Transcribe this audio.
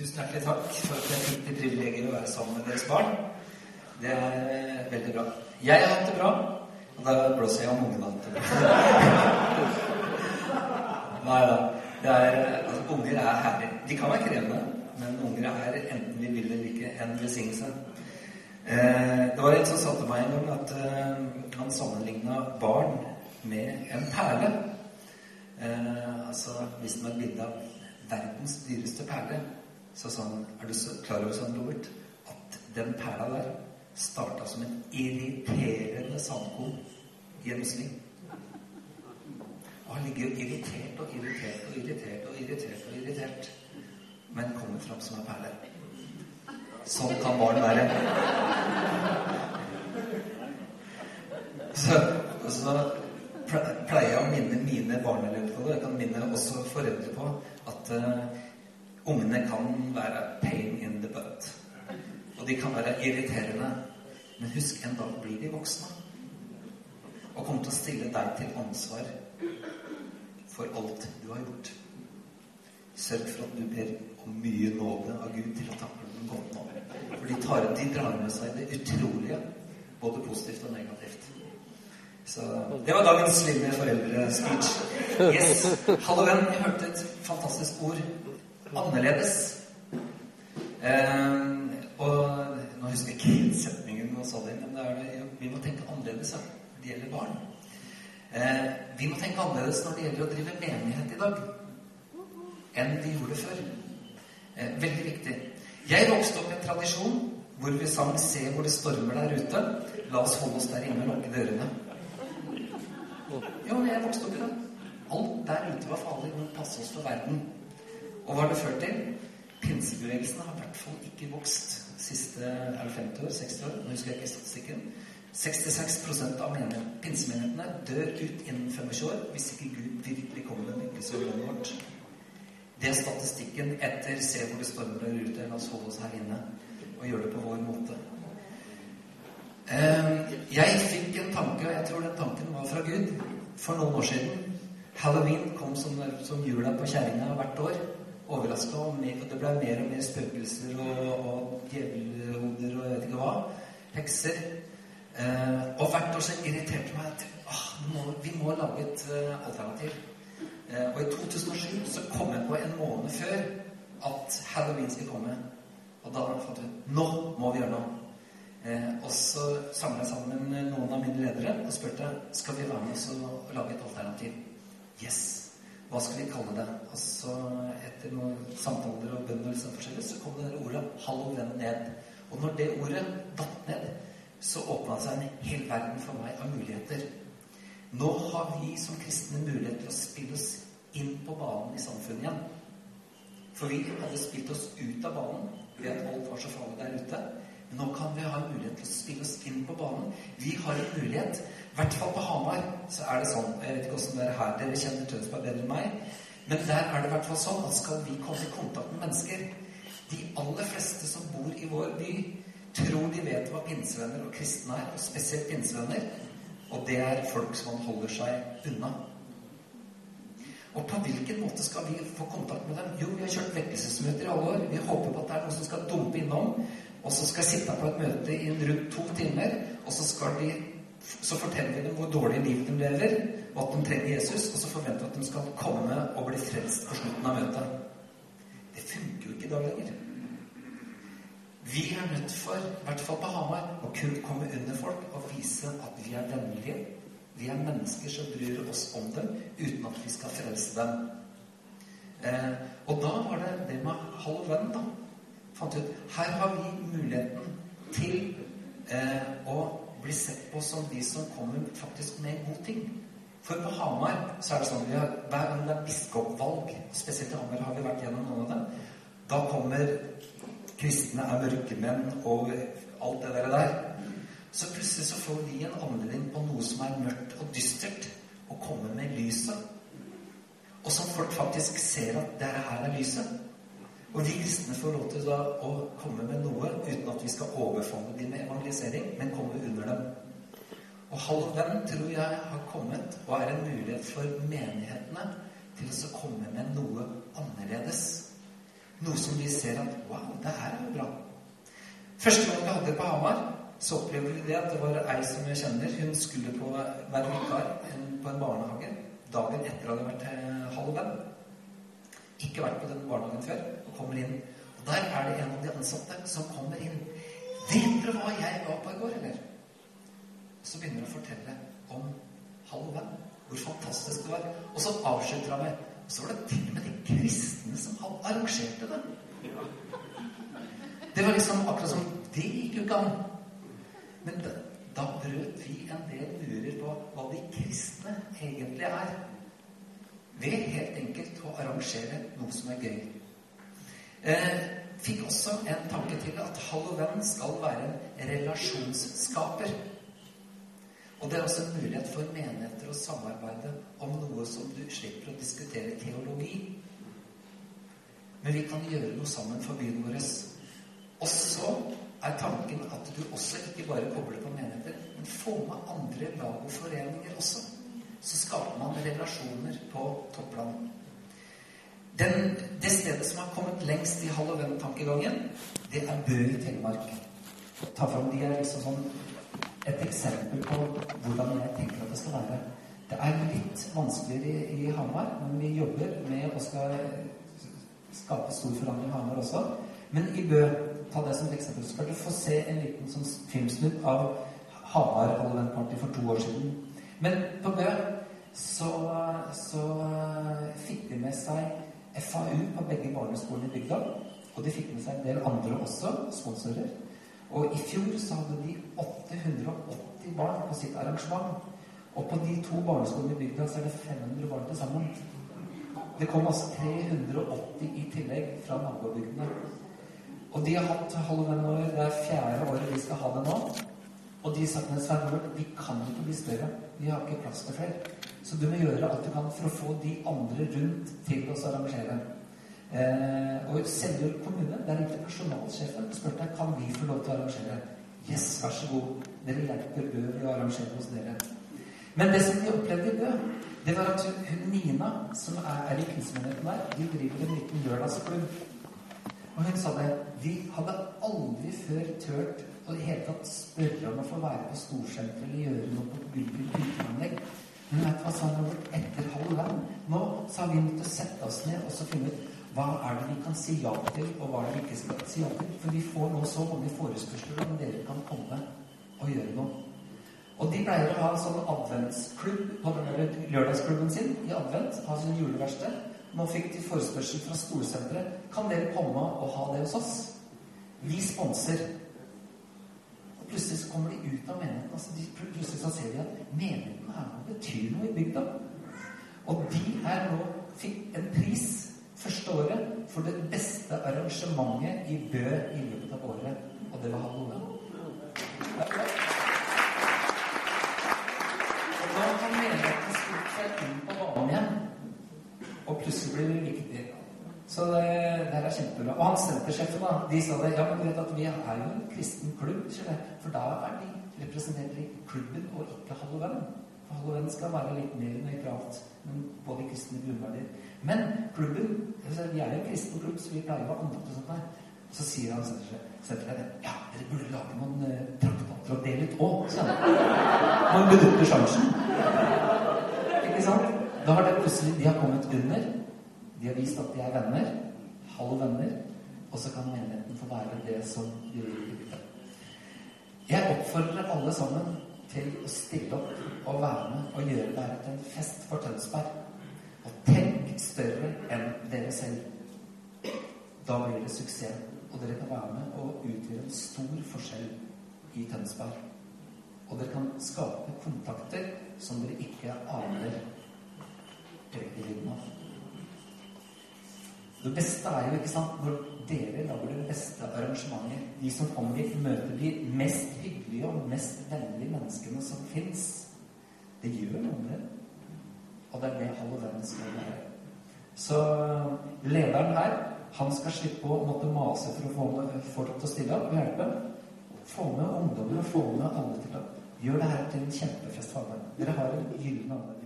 Tusen hjertelig takk for at jeg fikk det privilegiet å være sammen med deres barn. Det er eh, veldig bra. Jeg har hatt det bra, og da blåser jeg om ungene har hatt det bra. Nei da. Altså, unger er herlige. De kan være krevende, men unger er enten vi vil eller ikke en velsignelse. Eh, det var en som satte meg en gang at eh, han sammenligna barn med en perle. Eh, altså viste meg et bilde av verdens dyreste perle. Så sa han Er du så klar over sånn, Robert, at den perla der starta som en irriterende sandkorn i en muslim? Og han ligger irritert og irritert og irritert og irritert og irritert, men kommer fram som en perle. Sånn kan barn være. Så, så pleier jeg å minne mine barneelever på det. Jeg kan minne også foreldre på at uh, ungene kan være pain in the butt. Og de kan være irriterende. Men husk, en dag blir de voksne. Og kommer til å stille deg til ansvar for alt du har gjort. Sørg for at du ber om mye nåde av Gud til å takle den godt nå. For de, tar, de drar med seg det utrolige, både positivt og negativt. Så Det var dagens lille foreldrespeech. Yes. Hallo, venn. Jeg hørte et fantastisk ord. Annerledes. Eh, og nå husker jeg ikke setningen og sa det, men det er vi må tenke annerledes når det gjelder barn. Eh, vi må tenke annerledes når det gjelder å drive menighet i dag, enn vi gjorde før. Eh, veldig viktig. Jeg vokste opp i en tradisjon hvor vi sang 'Se hvor det stormer der ute'. La oss holde oss der inne og lukke dørene. Jo, jeg vokste opp i det. Alt der ute var farlig. Vi må passe oss for verden. Og hva har det ført til? Pinsebevegelsen har i hvert fall ikke vokst siste er det 50 år, 60 år, nå husker jeg ikke statistikken. 66% av pinsemenighetene dør ut innen 25 år hvis ikke Gud virkelig kommer med landet vårt. Det er statistikken etter 'Se hvor det stormer ute'. La oss holde oss her inne og gjøre det på vår måte. Jeg fikk en tanke, og jeg tror den tanken var fra Gud, for noen år siden. Halloween kom som, som jula på kjerringa hvert år. Overraska, og det ble mer og mer spøkelser og, og djevelhoder og jeg vet ikke hva. Hekser. og hvert år så irriterte meg at ah, vi må lage et alternativ. Eh, og i 2007 så kom jeg på en måned før at halloween skulle komme. Og da fant vi nå må vi gjøre noe. Eh, og så samla jeg sammen noen av mine ledere og spurte skal vi være med oss og lage et alternativ. Yes! Hva skal vi kalle det? Og så etter noen samtaler og bønder og liksom forskjellig, så kom det ordet 'hallo, venn ned. Og når det ordet datt ned, så åpna seg en hel verden for meg av muligheter. Nå har vi som kristne mulighet til å spille oss inn på banen i samfunnet igjen. For vi hadde spilt oss ut av banen ved at alt var så farlig der ute. Nå kan vi ha en mulighet til å spille oss inn på banen. Vi har en mulighet. I hvert fall på Hamar så er det sånn. Jeg vet ikke åssen det er her. Dere kjenner Tønsberg bedre enn meg. Men der er det i hvert fall sånn at skal vi komme i kontakt med mennesker De aller fleste som bor i vår by, tror de vet hva pinsevenner og kristne er, og spesielt pinsevenner. Og det er folk som man holder seg unna. Og på hvilken måte skal vi få kontakt med dem? Jo, vi har kjørt vekkelsesmøter i alle år. Vi håper på at det er noen som skal dumpe innom, og så skal sitte på et møte i rundt to timer, og så skal de så forteller vi dem hvor dårlig liv de lever, og at de trenger Jesus, og så forventer vi at de skal komme og bli frelst på slutten av møtet. Det funker jo ikke i dag lenger. Vi er nødt for, i hvert fall på Hamar, å kunne komme under folk og vise at vi er vennlige. Vi er mennesker som bryr oss om dem uten at vi skal frelse dem. Eh, og da var det det med halv venn, da. Fant ut Her har vi muligheten til eh, å bli sett på som de som kommer faktisk med god ting. For på Hamar så er det sånn har, hver gang det er biskopvalg, spesielt i Hamar har vi vært gjennom noen av dem, da kommer kristne er mørkemenn og alt det der. Så plutselig så får vi en anledning på noe som er mørkt og dystert, å komme med lyset. Og som folk faktisk ser at det her er lyset. Og de kristne får lov til å komme med noe uten at vi skal overfalle dem med evangelisering, men komme under dem. Og Halvvenn tror jeg har kommet og er en mulighet for menighetene til å komme med noe annerledes. Noe som vi ser at Wow, det her er jo bra. Første gang vi hadde på Hamar, så opplevde vi det at det var ei som jeg kjenner. Hun skulle på være vikar på en barnehage dagen etter at hadde vært halv Halloween. Ikke vært på den barnehagen før. Og kommer inn. Og der er det en av de ansatte som kommer inn. 'Vet dere hva jeg var på i går, eller?' Så begynner han å fortelle om Halloween. Hvor fantastisk det var. Og så avslutter han med Og så var det til og med de kristne som arrangerte det. Det var liksom akkurat som Det gikk jo ikke an. Men da, da brøt vi en del murer på hva de kristne egentlig er. Ved helt enkelt å arrangere noe som er gøy. Eh, fikk også en tanke til at halloween skal være en relasjonsskaper. Og det er også en mulighet for menigheter å samarbeide om noe som du slipper å diskutere teologi. Men vi kan gjøre noe sammen for byen vår. Og så er tanken at du også ikke bare kobler på menigheter, men får med andre lag og foreninger også. Så skaper man relasjoner på topplan. Den, det stedet som har kommet lengst i halloween-tankegangen, det er Bø i Telemark. Ta fram de er liksom sånn et eksempel på hvordan jeg tenker at det skal være. Det er litt vanskeligere i, i Hamar, men vi jobber med å skal skape stor forandring i Hamar også. Men i Bø, ta det som et eksempel, så skal du få se en liten sånn filmsnutt av Hamar Halloween Party for to år siden. Men på Bø så, så fikk de med seg FAU på begge barneskolene i bygda. Og de fikk med seg en del andre også, sponsorer. Og i fjor så hadde de 880 barn på sitt arrangement. Og på de to barneskolene i bygda så er det 500 barn til sammen. Det kom altså 380 i tillegg fra nabobygdene. Og de har hatt halloween-år. Det er fjerde året vi skal ha det nå. Og de sa til Svein vi kan ikke bli større. Vi har ikke plass til flere. Så du må gjøre alt du kan for å få de andre rundt til å arrangere. Eh, og Seljord kommune, der ringte personalsjefen og spurte kan vi få lov til å arrangere. Yes, vær så god. Dere hjelper Bø ved å arrangere hos dere. Men det som vi opplevde i Bø, det var at hun Nina, som er, er i kunstmenigheten der, de driver en liten lørdagsklubb. Og hun sa det. Vi hadde aldri før turt å i hele tatt spørre om å få være på storsenteret eller gjøre noe på byggeanlegg. Men vet du hva sa Robert? Etter halloween nå så har vi måttet sette oss ned og så finne ut hva er det vi kan si ja til, og hva er det vi ikke skal si ja til. For vi får nå så mange forespørsler om dere kan komme og gjøre noe. Og de pleier å ha sånn adventsklubb på denne lørdagsklubben sin i advent. Ha sånn juleverksted. Nå fikk de forespørsel fra skolesenteret. Kan dere komme og ha det hos oss? Vi sponser plutselig så kommer de ut av menigheten. Altså de, så ser de at menigheten her nå betyr noe i bygda. Og de her nå fikk en pris første året for det beste arrangementet i Bø i løpet av året. Og det var halloween. Og da har menigheten spilt seg inn på banen igjen. Og plutselig blir det viktig. Så det, det her er kjempebra. Og han sentersjefen da, de sa det. Ja, men vet at vi er jo en kristen klubb. For da er de representert i klubben og ikke halloween. For halloween skal være litt mer nøytralt. Men både kristne grunnverdier. Men klubben Vi er jo en kristen klubb, så vi pleier å ha andakt og sånt der. Så sier han sentersjefen ja, dere burde lage noen uh, traktater og dele ut òg, sa han. Man benytter sjansen. Ikke sant? Da har det plutselig De har kommet under. De har vist at de er venner. Halve venner. Og så kan menigheten få være det som de vil. Jeg oppfordrer alle sammen til å stille opp og være med og gjøre det til en fest for Tønsberg. Og tenk større enn dere selv. Da blir det suksess. Og dere kan være med og utgjøre en stor forskjell i Tønsberg. Og dere kan skape kontakter som dere ikke aner rekkevidden av. Det beste er jo ikke sant, når dere lager det beste arrangementet. De som kommer hit, møter de mest hyggelige og mest vennlige menneskene som fins. Det gjør noe med det. Og det er det halloween skal være. Så lederen her, han skal slippe å måtte mase for å få med folk til å stille opp og hjelpe. Få med ungdommer og få med alle til å Gjør det her til en kjempefest. Dere har en gyllen anledning.